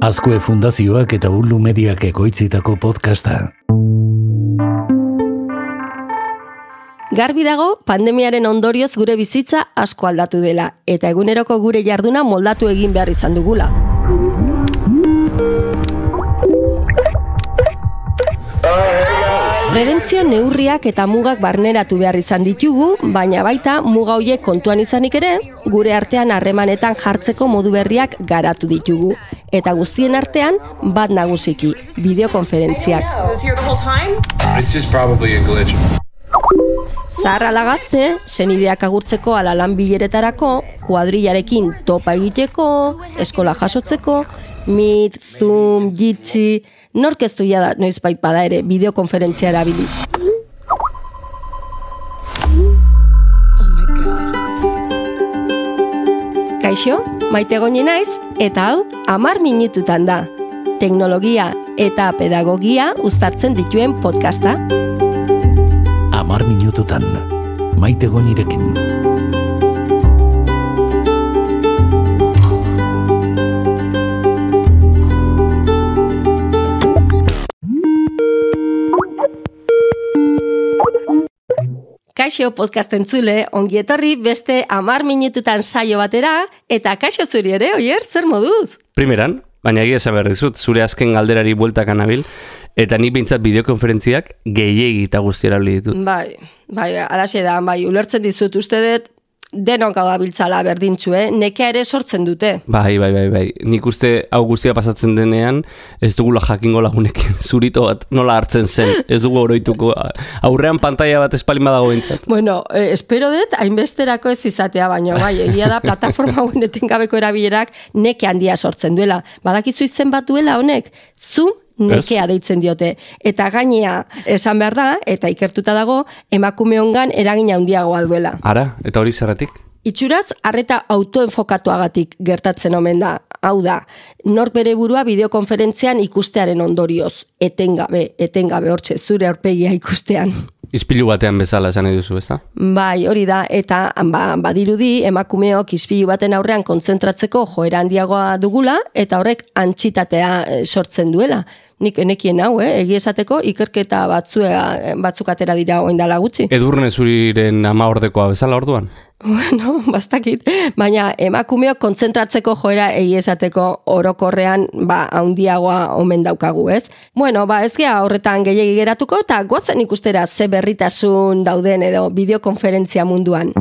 Azkue Fundazioak eta Ulu Mediak ekoitzitako podcasta. Garbi dago, pandemiaren ondorioz gure bizitza asko aldatu dela, eta eguneroko gure jarduna moldatu egin behar izan dugula. Prebentzio neurriak eta mugak barneratu behar izan ditugu, baina baita muga hoiek kontuan izanik ere, gure artean harremanetan jartzeko modu berriak garatu ditugu. Eta guztien artean, bat nagusiki, bideokonferentziak. It's just probably a glitch. Zahar alagazte, senideak agurtzeko alalan bileretarako, kuadrillarekin topa egiteko, eskola jasotzeko, Meet, Zoom, Jitsi, nork ez du jada noiz bait bada ere bideokonferentzia erabili. Kaixo, maite goni naiz, eta hau, amar minututan da. Teknologia eta pedagogia uztartzen dituen podcasta. Amar minututan, maite gonirekin. Kaixo podcast entzule, ongi etorri beste amar minututan saio batera, eta kaixo zuri ere, oier, zer moduz? Primeran, baina egia esan behar dizut, zure azken galderari bueltak anabil, eta ni behintzat bideokonferentziak gehiegi eta guztiera ditut. Bai, bai, alaxe da, bai, ulertzen dizut, uste dut, denok hau abiltzala berdintxu, eh? nekea ere sortzen dute. Bai, bai, bai, bai. Nik uste hau guztia pasatzen denean, ez dugula jakingo lagunekin zurito bat nola hartzen zen, ez dugu oroituko. Aurrean pantalla bat espalin badago bintzat. Bueno, eh, espero dut, hainbesterako ez izatea, baino, bai, egia da, plataforma hauen etengabeko erabilerak neke handia sortzen duela. Badakizu izen bat duela honek, Zoom nekea deitzen diote. Eta gainea esan behar da, eta ikertuta dago, emakume hongan eragin handiagoa duela. Ara, eta hori zerratik? Itxuraz, arreta autoenfokatuagatik gertatzen omen da. Hau da, nork bere burua bideokonferentzian ikustearen ondorioz. Etengabe, etengabe hortxe, zure aurpegia ikustean. Ispilu batean bezala esan duzu, ez da? Bai, hori da, eta ba, badirudi emakumeok ispilu baten aurrean kontzentratzeko joera handiagoa dugula, eta horrek antxitatea eh, sortzen duela. Nik enekien hau, eh? egia esateko ikerketa batzua, batzuk atera dira oin dala gutxi. Edurne zuriren ama ordekoa bezala orduan? Bueno, bastakit, baina emakumeok kontzentratzeko joera egia esateko orokorrean ba, handiagoa omen daukagu, ez? Bueno, ba, ez gea horretan gehiagi geratuko, eta gozen ikustera ze berritasun dauden edo bideokonferentzia munduan.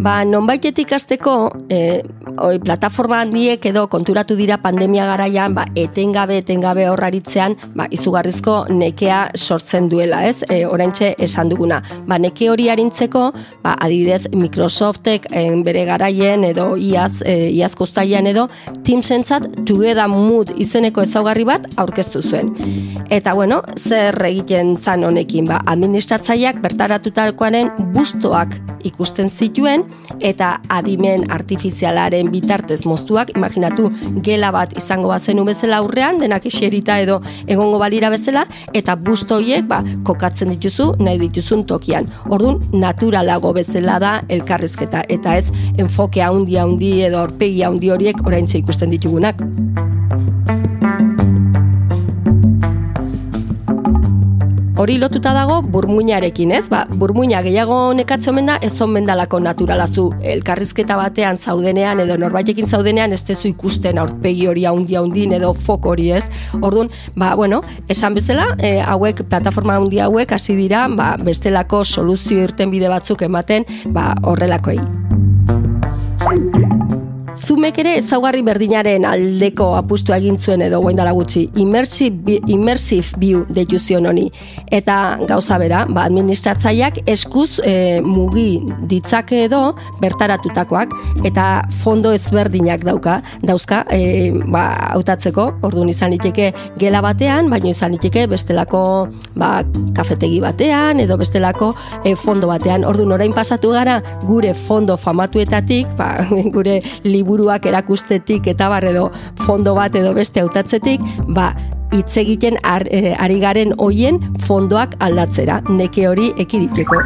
Ba, nonbaitetik hasteko, e, oi, plataforma handiek edo konturatu dira pandemia garaian, ba, etengabe, etengabe horraritzean, ba, izugarrizko nekea sortzen duela, ez? E, oraintxe esan duguna. Ba, neke hori harintzeko, ba, adibidez, Microsoftek en, bere garaien edo iaz, e, iaz kostaian edo, Teamsentzat Together Mood izeneko ezaugarri bat aurkeztu zuen. Eta, bueno, zer egiten zan honekin, ba, administratzaileak bertaratutakoaren bustoak ikusten zituen, eta adimen artifizialaren bitartez moztuak, imaginatu gela bat izango bazenu bezala aurrean, denak eserita edo egongo balira bezala, eta busto horiek ba, kokatzen dituzu, nahi dituzun tokian. Orduan, naturalago bezala da elkarrizketa, eta ez enfoke handi handi edo orpegi handi horiek oraintze ikusten ditugunak. Hori lotuta dago burmuinarekin, ez? Ba, burmuina gehiago nekatze omen da, ez omen dalako naturalazu elkarrizketa batean zaudenean edo norbaitekin zaudenean ez tezu ikusten aurpegi hori haundi haundin edo fok hori, ez? Orduan, ba, bueno, esan bezala, e, hauek, plataforma haundi hauek hasi dira, ba, bestelako soluzio irten bide batzuk ematen, ba, horrelakoei. Zumek ere ezaugarri berdinaren aldeko apustu egin zuen edo guain dala gutxi. Immersive, immersive view deitu zion honi. Eta gauza bera, ba, administratzaileak eskuz e, mugi ditzake edo bertaratutakoak eta fondo ezberdinak dauka, dauzka, e, ba, hautatzeko, orduan izan liteke gela batean, baino izan liteke bestelako ba, kafetegi batean edo bestelako e, fondo batean. Orduan orain pasatu gara gure fondo famatuetatik, ba, gure liburuak erakustetik eta bar edo fondo bat edo beste hautatzetik, ba, hitz egiten ar, e, ari garen hoien fondoak aldatzera, neke hori ekiditeko.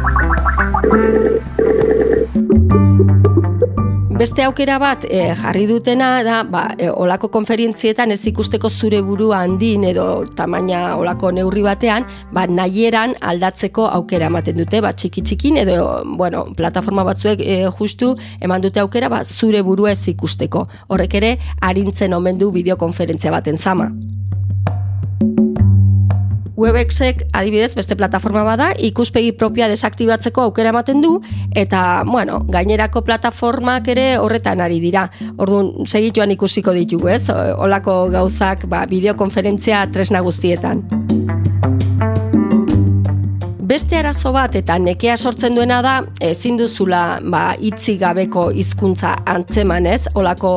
Beste aukera bat e, jarri dutena da, ba, e, olako konferentzietan ez ikusteko zure burua handin edo tamaina olako neurri batean, ba, nahieran aldatzeko aukera ematen dute, ba, txiki txikin edo, bueno, plataforma batzuek e, justu eman dute aukera, ba, zure burua ez ikusteko. Horrek ere, arintzen omen du bideokonferentzia baten zama. Webexek adibidez beste plataforma bada ikuspegi propia desaktibatzeko aukera ematen du eta bueno, gainerako plataformak ere horretan ari dira. Orduan, segituan ikusiko ditugu, ez? Olako gauzak, ba, bideokonferentzia tresna guztietan. Beste arazo bat eta nekea sortzen duena da ezin duzula ba hitzi gabeko hizkuntza antzeman, ez? Olako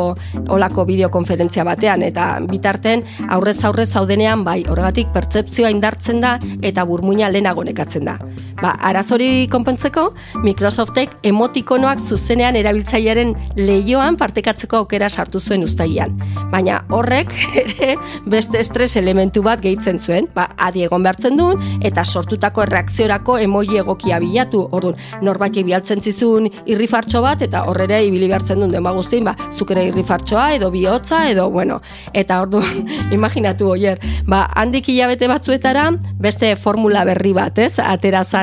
olako bideokonferentzia batean eta bitarten aurrez aurre zaudenean bai, horregatik pertzepzioa indartzen da eta burmuina lehenago nekatzen da. Ba, arazori konpontzeko, Microsoftek emotikonoak zuzenean erabiltzailearen lehioan partekatzeko aukera sartu zuen ustaian. Baina horrek ere beste estres elementu bat gehitzen zuen, ba, adi egon behartzen duen eta sortutako reakziorako emoi egokia bilatu. Orduan, norbait bialtzen zizun irrifartxo bat eta horrere ibili behartzen duen dema guztien, ba, zukere irrifartxoa edo bihotza edo, bueno, eta orduan, imaginatu oier, ba, handik hilabete batzuetara, beste formula berri bat, ez?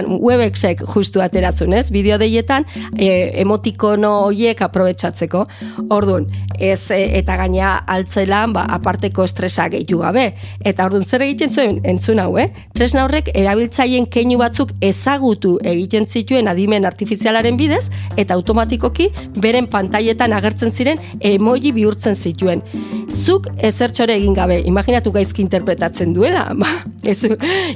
Aterazan, webexek justu aterazun, ez? Bideo deietan, e, emotikono hoiek aprobetsatzeko. Orduan, ez e, eta gaina altzelan, ba, aparteko estresa gehiu gabe. Eta orduan, zer egiten zuen, entzun hau, eh? Tresna horrek, erabiltzaien keinu batzuk ezagutu egiten zituen adimen artifizialaren bidez eta automatikoki beren pantailetan agertzen ziren emoji bihurtzen zituen. Zuk ezertxore egin gabe, imaginatu gaizki interpretatzen duela, ba, ez,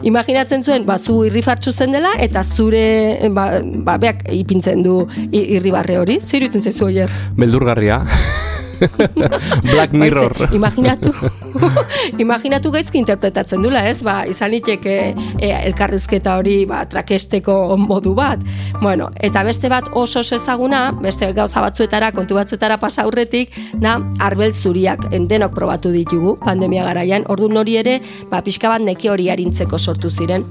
imaginatzen zuen, ba, zu irrifartxu zen dela, eta zure, ba, ba beak ipintzen du irribarre hori, zer irutzen zezu oier? Beldurgarria. Black Mirror. Baize, imaginatu, imaginatu gaizki interpretatzen dula, ez? Ba, izan iteke e, elkarrizketa hori ba, trakesteko modu bat. Bueno, eta beste bat oso ezaguna, beste gauza batzuetara, kontu batzuetara pasa aurretik, da, arbel zuriak denok probatu ditugu pandemia garaian. Ordu hori ere, ba, pixka bat neki hori harintzeko sortu ziren.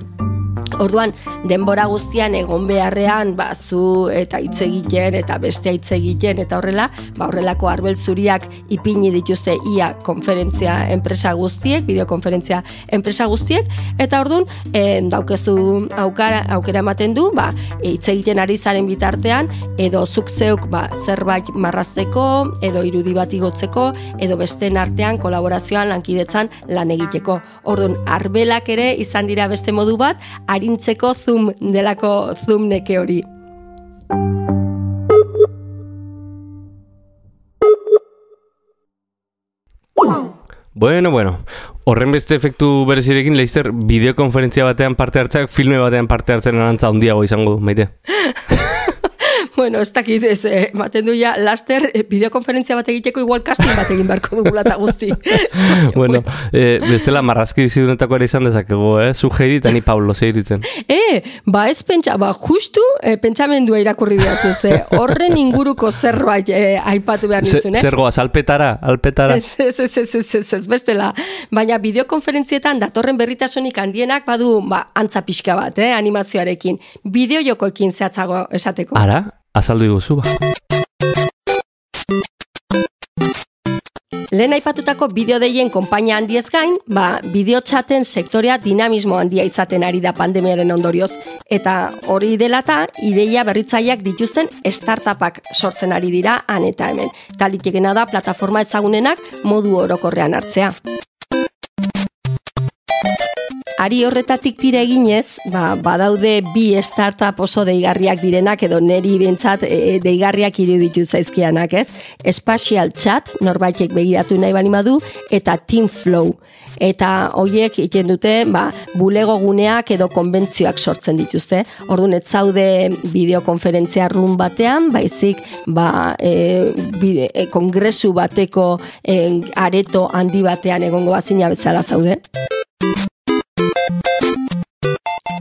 Orduan, denbora guztian egon beharrean, ba, zu eta hitz egiten eta beste hitz egiten eta horrela, ba, horrelako arbel zuriak ipini dituzte ia konferentzia enpresa guztiek, bideokonferentzia enpresa guztiek, eta orduan, e, daukezu aukara, aukera ematen du, ba, hitz egiten ari zaren bitartean, edo zuk zeuk ba, zerbait marrazteko, edo irudi bat igotzeko, edo beste artean kolaborazioan lankidetzan lan egiteko. Orduan, arbelak ere izan dira beste modu bat, arintzeko zoom delako zoom neke hori. Bueno, bueno, horren beste efektu berezirekin, leizter, bideokonferentzia batean parte hartzeak, filme batean parte hartzen erantza handiago izango du, maite? bueno, ez dakit, ez, eh, maten du ja, laster, eh, bideokonferentzia bat egiteko igual casting bat egin beharko dugula eta guzti. bueno, eh, bezala marrazki bizidunetako ere izan dezakego, eh? Zu heidi eta ni Paulo zeiritzen. Eh, ba ez pentsa, ba justu eh, pentsamendua irakurri diazu, ze horren inguruko zerbait eh, aipatu behar nizun, eh? Zergoaz, alpetara, alpetara. Ez, ez, ez, ez, ez, ez, bestela. Baina bideokonferentzietan datorren berritasunik handienak badu, ba, antza pixka bat, eh, animazioarekin. Bideo jokoekin zehatzago esateko. Ara, azaldu iguzu ba. Lehen aipatutako bideodeien konpainia handiez gain, ba, bideotxaten sektorea dinamismo handia izaten ari da pandemiaren ondorioz. Eta hori delata, ideia berritzaileak dituzten startupak sortzen ari dira han eta hemen. Talitekena da plataforma ezagunenak modu orokorrean hartzea. Ari horretatik tira eginez, ba, badaude bi startup oso deigarriak direnak edo neri bentsat e, deigarriak iruditu zaizkianak, ez? Spatial Chat, norbaitek begiratu nahi bali madu, eta Team Flow. Eta hoiek egiten dute, ba, bulego guneak edo konbentzioak sortzen dituzte. Orduan ez zaude bideokonferentzia run batean, baizik ba, e, bide, e, kongresu bateko e, areto handi batean egongo bazina bezala zaude.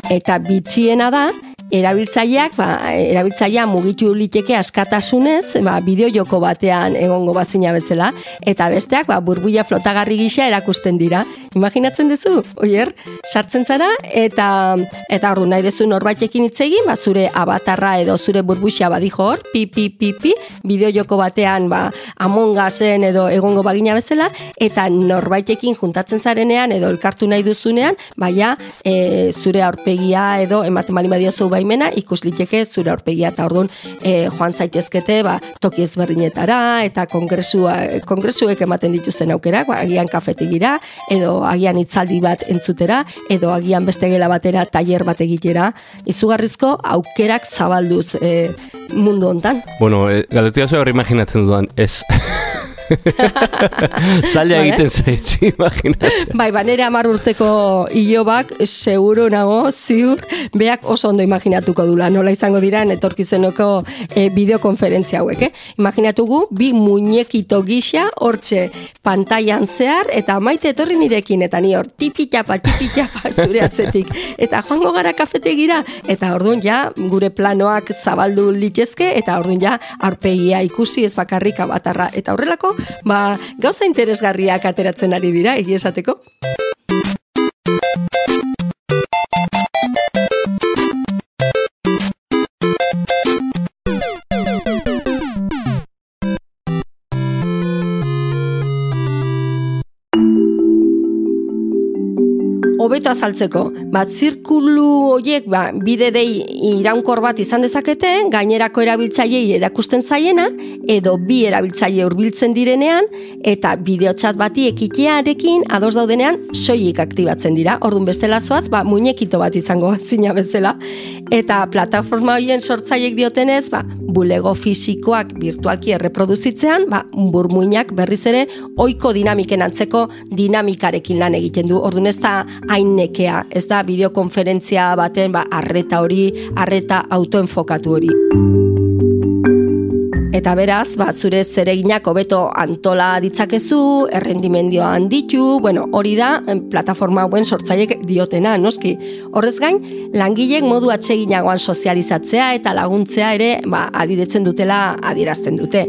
Eta bitxiena da, erabiltzaileak, ba, erabiltzailea mugitu liteke askatasunez, ba, bideo joko batean egongo bazina bezala, eta besteak, ba, burbuia flotagarri gisa erakusten dira. Imaginatzen duzu, oier, sartzen zara eta eta ordu nahi duzu norbaitekin hitz egin, ba zure avatarra edo zure burbuxa badijo hor, pi pi pi pi, bideo joko batean ba Among Usen edo egongo bagina bezala eta norbaitekin juntatzen zarenean edo elkartu nahi duzunean, baia e, zure aurpegia edo ematen bali badiozu baimena ikus liteke zure aurpegia eta ordun e, joan zaitezkete ba toki ezberdinetara eta kongresua kongresuek ematen dituzten aukerak, ba, agian kafetigira edo agian hitzaldi bat entzutera edo agian beste gela batera tailer bat egitera izugarrizko aukerak zabalduz e, mundu hontan. Bueno, e, galetia hori imaginatzen dudan, ez. Zaila egiten zait, imaginatzen. Bai, banere amar urteko ilobak, seguro nago, ziur, beak oso ondo imaginatuko dula, nola izango dira etorkizenoko e, bideokonferentzia hauek, eh? Imaginatugu, bi muñekito gisa, hortxe, pantailan zehar, eta maite etorri nirekin, eta ni hor, tipitapa, tipitapa, zure atzetik, eta joango gara kafetegira, eta orduan ja, gure planoak zabaldu litezke, eta orduan ja, arpegia ikusi ez bakarrik abatarra, eta horrelako, ba, gauza interesgarriak ateratzen ari dira, egia esateko. Hobeto azaltzeko. Ba, zirkulu horiek, ba, bide dei iraunkor bat izan dezakete, gainerako erabiltzaileei erakusten zaiena, edo bi erabiltzaile hurbiltzen direnean, eta bideotxat bati ekitearekin ados daudenean soilik aktibatzen dira. Ordun bestela zoaz, ba, muñekito bat izango zina bezala. Eta plataforma horien sortzaiek diotenez, ba, bulego fisikoak virtualki erreproduzitzean, ba, burmuinak berriz ere oiko dinamiken antzeko dinamikarekin lan egiten du. Orduan ez da hain nekea, ez da bideokonferentzia baten ba, arreta hori, arreta autoenfokatu hori. Eta beraz, ba, zure zereginak hobeto antola ditzakezu, errendimendioa handitu, bueno, hori da plataforma hauen sortzaiek diotena, noski. Horrez gain, langilek modu atseginagoan sozializatzea eta laguntzea ere, ba, adiretzen dutela adierazten dute.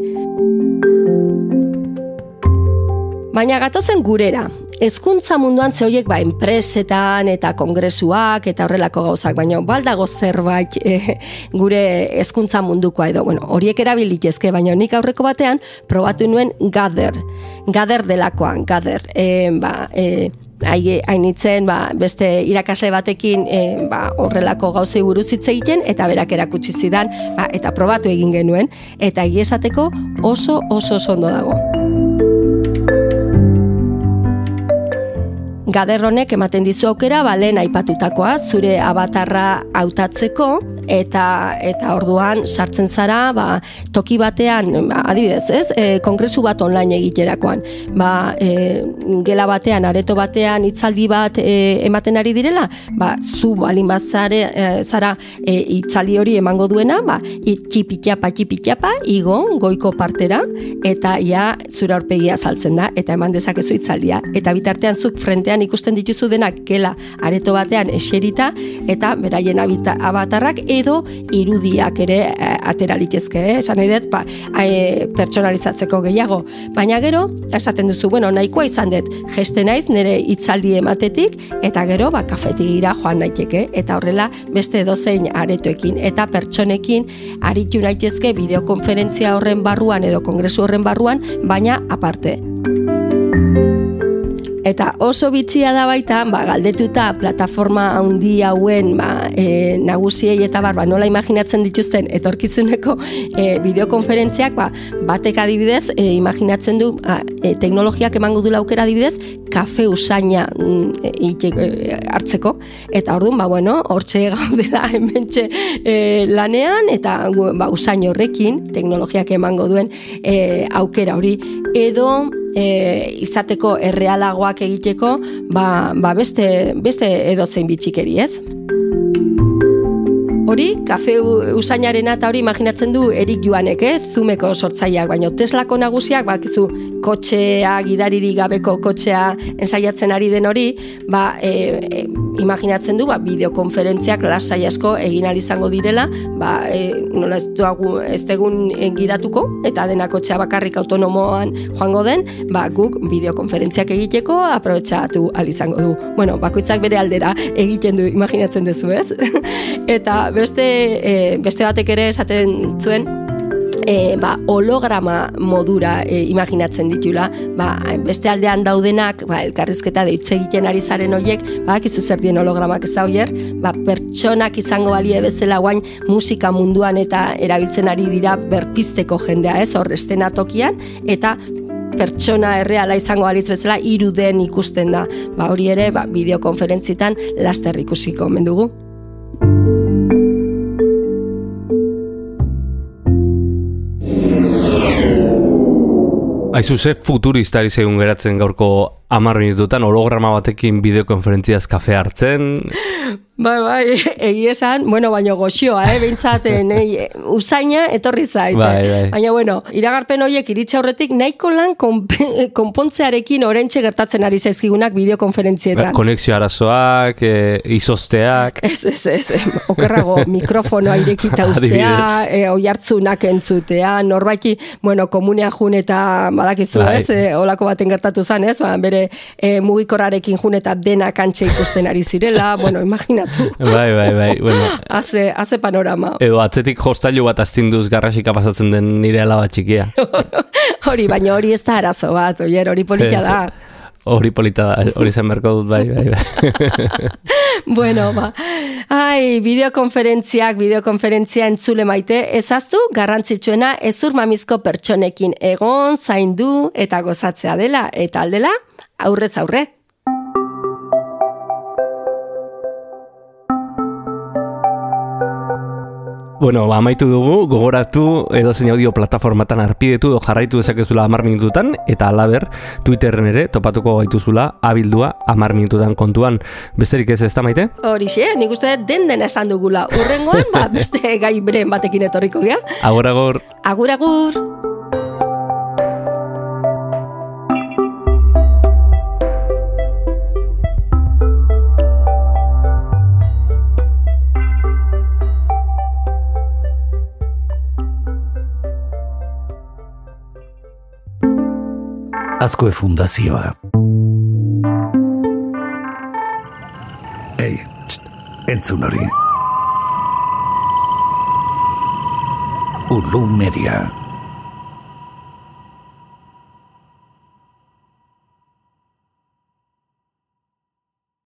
Baina gatozen gurera. Hezkuntza munduan ze horiek ba enpresetan eta kongresuak eta horrelako gauzak, baina baldago zerbait eh, gure hezkuntza mundukoa edo, bueno, horiek erabilitezke, baina nik aurreko batean probatu nuen Gather. Gather delakoan, Gather. E, ba, e, Hai, hainitzen ba, beste irakasle batekin e, ba, horrelako gauzei buruz hitz egiten eta berak erakutsi zidan ba, eta probatu egin genuen eta egia esateko oso oso oso ondo dago. Gaderronek ematen dizu aukera ba lehen aipatutakoa zure abatarra hautatzeko eta eta orduan sartzen zara ba, toki batean ba, adibidez, ez? E, kongresu bat online egiterakoan. Ba, e, gela batean, areto batean hitzaldi bat e, ematen ari direla, ba, zu balin bazare e, zara e, hitzaldi hori emango duena, ba, txipitiapa txipitiapa igo goiko partera eta ja zure aurpegia saltzen da eta eman dezakezu hitzaldia eta bitartean zuk frentean ikusten dituzu denak gela areto batean eserita eta beraien abita, abatarrak edo irudiak ere e, atera litezke, eh? esan nahi dut, ba, e, pertsonalizatzeko gehiago. Baina gero, esaten duzu, bueno, nahikoa izan dut, geste naiz nire hitzaldi ematetik, eta gero, ba, kafetigira joan naiteke, eta horrela beste dozein aretoekin, eta pertsonekin aritu naitezke bideokonferentzia horren barruan edo kongresu horren barruan, baina aparte. Eta oso bitxia da baita, ba, galdetuta plataforma handi hauen ba, e, nagusiei eta bar, ba, nola imaginatzen dituzten etorkizuneko e, bideokonferentziak, ba, batek adibidez, e, imaginatzen du a, e, teknologiak emango du aukera adibidez, kafe usaina mm, e, e, hartzeko, eta orduan, ba, bueno, hortxe gaudela hementxe e, lanean, eta ba, usain horrekin, teknologiak emango duen e, aukera hori, edo e, izateko errealagoak egiteko, ba, ba beste, beste edozein bitxikeri, ez? Hori, kafe usainarena eta hori imaginatzen du Erik Joanek, eh? Zumeko sortzaileak, baina Teslako nagusiak, bakizu, kotxea, gidaririk gabeko kotxea ensaiatzen ari den hori, ba, e, e, imaginatzen du, ba, bideokonferentziak lasai asko egin ahal izango direla, ba, e, nola ez duagu ez degun gidatuko, eta denakotxea bakarrik autonomoan joango den, ba, guk bideokonferentziak egiteko aprobetsatu ahal izango du. Bueno, bakoitzak bere aldera egiten du, imaginatzen duzu, ez? eta beste, e, beste batek ere esaten zuen, e, ba, holograma modura e, imaginatzen ditula, ba, beste aldean daudenak, ba, elkarrizketa deitze egiten ari zaren hoiek, ba, kizu zer dien hologramak ez da hoier, ba, pertsonak izango balie bezala guain musika munduan eta erabiltzen ari dira berpisteko jendea, ez, hor tokian, eta pertsona erreala izango aliz bezala iruden ikusten da. Ba, hori ere, ba, bideokonferentzitan laster ikusiko mendugu. Aizu ze futurista ari geratzen gaurko amar minututan holograma batekin bideokonferentziaz kafe hartzen. Bai, bai, egi esan, bueno, baino goxioa, eh, bintzaten, eh, usaina etorri zait. Bai, bai. Baina, bueno, iragarpen horiek iritsa aurretik nahiko lan konpontzearekin orentxe gertatzen ari zaizkigunak bideokonferentzietan. Ba, konexio arazoak, e, izosteak. Ez, ez, ez, okerrago, mikrofonoa irekita ustea, e, oi hartzunak entzutea, norbaiki, bueno, komunea jun eta badakizu, bai. ez, e, olako baten gertatu zan, ez, ba, bere e, mugikorrarekin jun eta dena kantxe ikusten ari zirela, bueno, imagina Bai, bai, bai, bueno. Haze, haze panorama. Edo atzetik hostailu bat astinduz garrasika pasatzen den nire alaba txikia. hori, baina hori ez da arazo bat, oier, hori polita da. Hori polita da, hori zen berko dut, bai, bai, bai. bueno, ba. Ai, bideokonferentziak, bideokonferentzia entzule maite, ezaztu garrantzitsuena ezur mamizko pertsonekin egon, zaindu eta gozatzea dela, eta aldela, aurrez aurre. Bueno, amaitu dugu, gogoratu edo zein audio plataformatan arpidetu edo jarraitu dezakezula amar minututan, eta alaber, Twitterren ere topatuko gaituzula abildua amar minututan kontuan. Besterik ez ez da maite? Horixe, nik uste den den esan dugula. Urrengoan, ba, beste gai beren batekin etorriko gea. Agur, agur. Agur, agur. Pascua Fundación. Ey, Entzunori. Ulu Media.